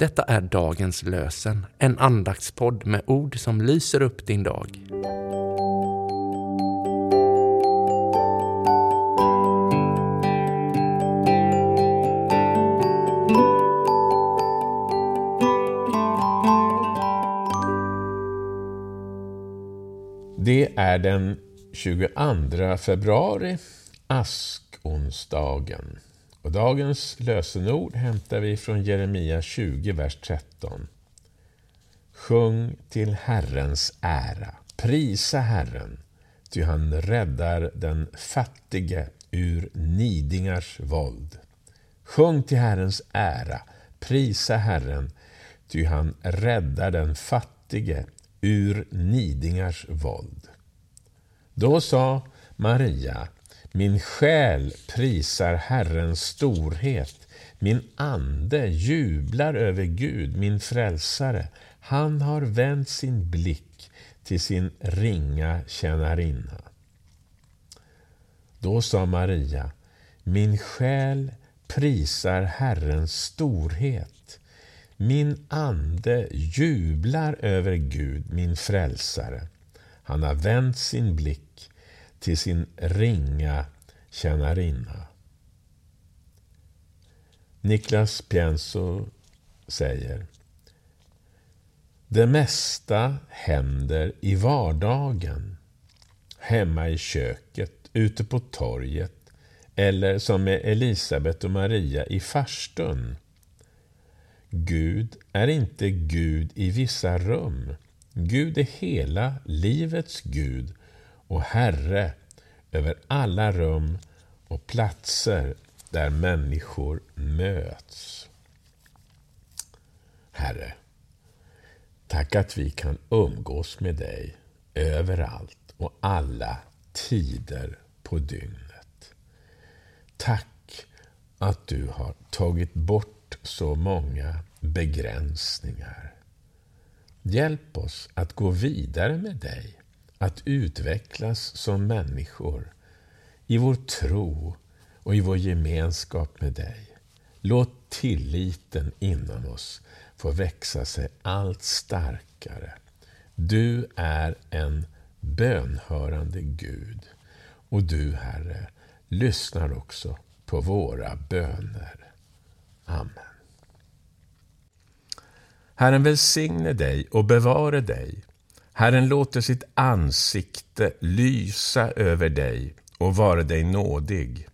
Detta är dagens lösen, en andaktspodd med ord som lyser upp din dag. Det är den 22 februari, askonsdagen. Och dagens lösenord hämtar vi från Jeremia 20, vers 13. Sjung till Herrens ära, prisa Herren, ty han räddar den fattige ur nidingars våld. Sjung till Herrens ära, prisa Herren, ty han räddar den fattige ur nidingars våld. Då sa Maria, min själ prisar Herrens storhet, min ande jublar över Gud, min frälsare. Han har vänt sin blick till sin ringa tjänarinna. Då sa Maria, min själ prisar Herrens storhet. Min ande jublar över Gud, min frälsare. Han har vänt sin blick till sin ringa tjänarinna. Niklas Pienso säger Det mesta händer i vardagen. Hemma i köket, ute på torget eller som med Elisabet och Maria i farstun. Gud är inte Gud i vissa rum. Gud är hela livets Gud och Herre över alla rum och platser där människor möts. Herre, tack att vi kan umgås med dig överallt och alla tider på dygnet. Tack att du har tagit bort så många begränsningar. Hjälp oss att gå vidare med dig att utvecklas som människor i vår tro och i vår gemenskap med dig. Låt tilliten inom oss få växa sig allt starkare. Du är en bönhörande Gud och du, Herre, lyssnar också på våra böner. Amen. Herren välsigne dig och bevare dig. Herren låter sitt ansikte lysa över dig och vare dig nådig.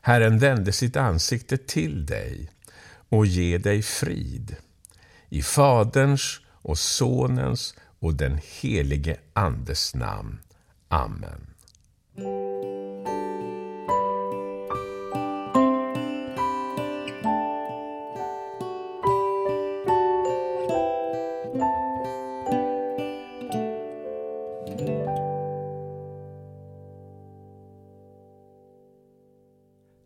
Herren vände sitt ansikte till dig och ge dig frid. I Faderns och Sonens och den helige Andes namn. Amen.